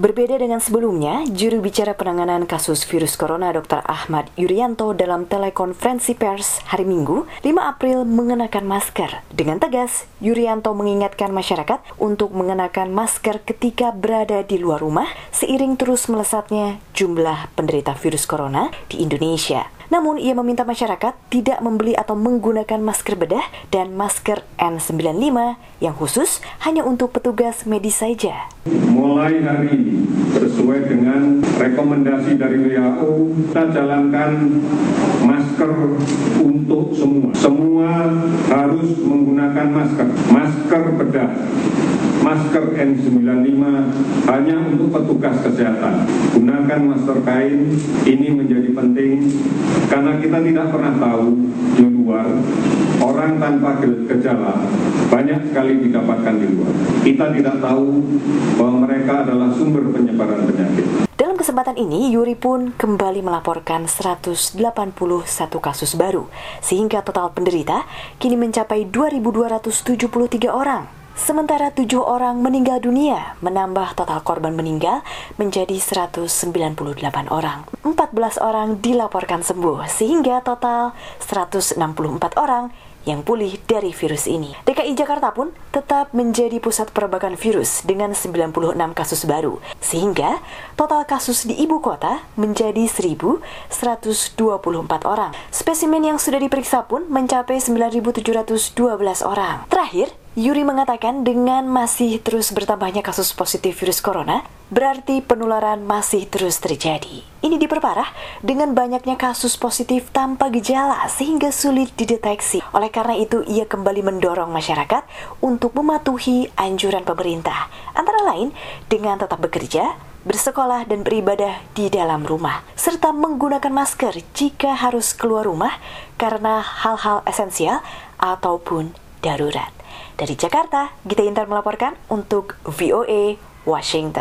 Berbeda dengan sebelumnya, juru bicara penanganan kasus virus corona Dr. Ahmad Yuryanto dalam telekonferensi pers hari Minggu 5 April mengenakan masker. Dengan tegas, Yuryanto mengingatkan masyarakat untuk mengenakan masker ketika berada di luar rumah seiring terus melesatnya jumlah penderita virus corona di Indonesia. Namun ia meminta masyarakat tidak membeli atau menggunakan masker bedah dan masker N95 yang khusus hanya untuk petugas medis saja. Mulai hari ini, sesuai dengan rekomendasi dari WHO, kita jalankan masker untuk semua. Semua harus menggunakan masker. Masker bedah masker N95 hanya untuk petugas kesehatan. Gunakan masker kain, ini menjadi penting karena kita tidak pernah tahu di luar orang tanpa gejala banyak sekali didapatkan di luar. Kita tidak tahu bahwa mereka adalah sumber penyebaran penyakit. Dalam kesempatan ini, Yuri pun kembali melaporkan 181 kasus baru, sehingga total penderita kini mencapai 2.273 orang. Sementara tujuh orang meninggal dunia, menambah total korban meninggal menjadi 198 orang. 14 orang dilaporkan sembuh, sehingga total 164 orang yang pulih dari virus ini. DKI Jakarta pun tetap menjadi pusat perbakan virus dengan 96 kasus baru, sehingga total kasus di ibu kota menjadi 1.124 orang. Spesimen yang sudah diperiksa pun mencapai 9.712 orang. Terakhir, Yuri mengatakan dengan masih terus bertambahnya kasus positif virus corona, berarti penularan masih terus terjadi. Ini diperparah dengan banyaknya kasus positif tanpa gejala sehingga sulit dideteksi. Oleh karena itu, ia kembali mendorong masyarakat untuk mematuhi anjuran pemerintah, antara lain dengan tetap bekerja, bersekolah dan beribadah di dalam rumah, serta menggunakan masker jika harus keluar rumah karena hal-hal esensial ataupun darurat. Dari Jakarta, Gita Intan melaporkan untuk VOA Washington.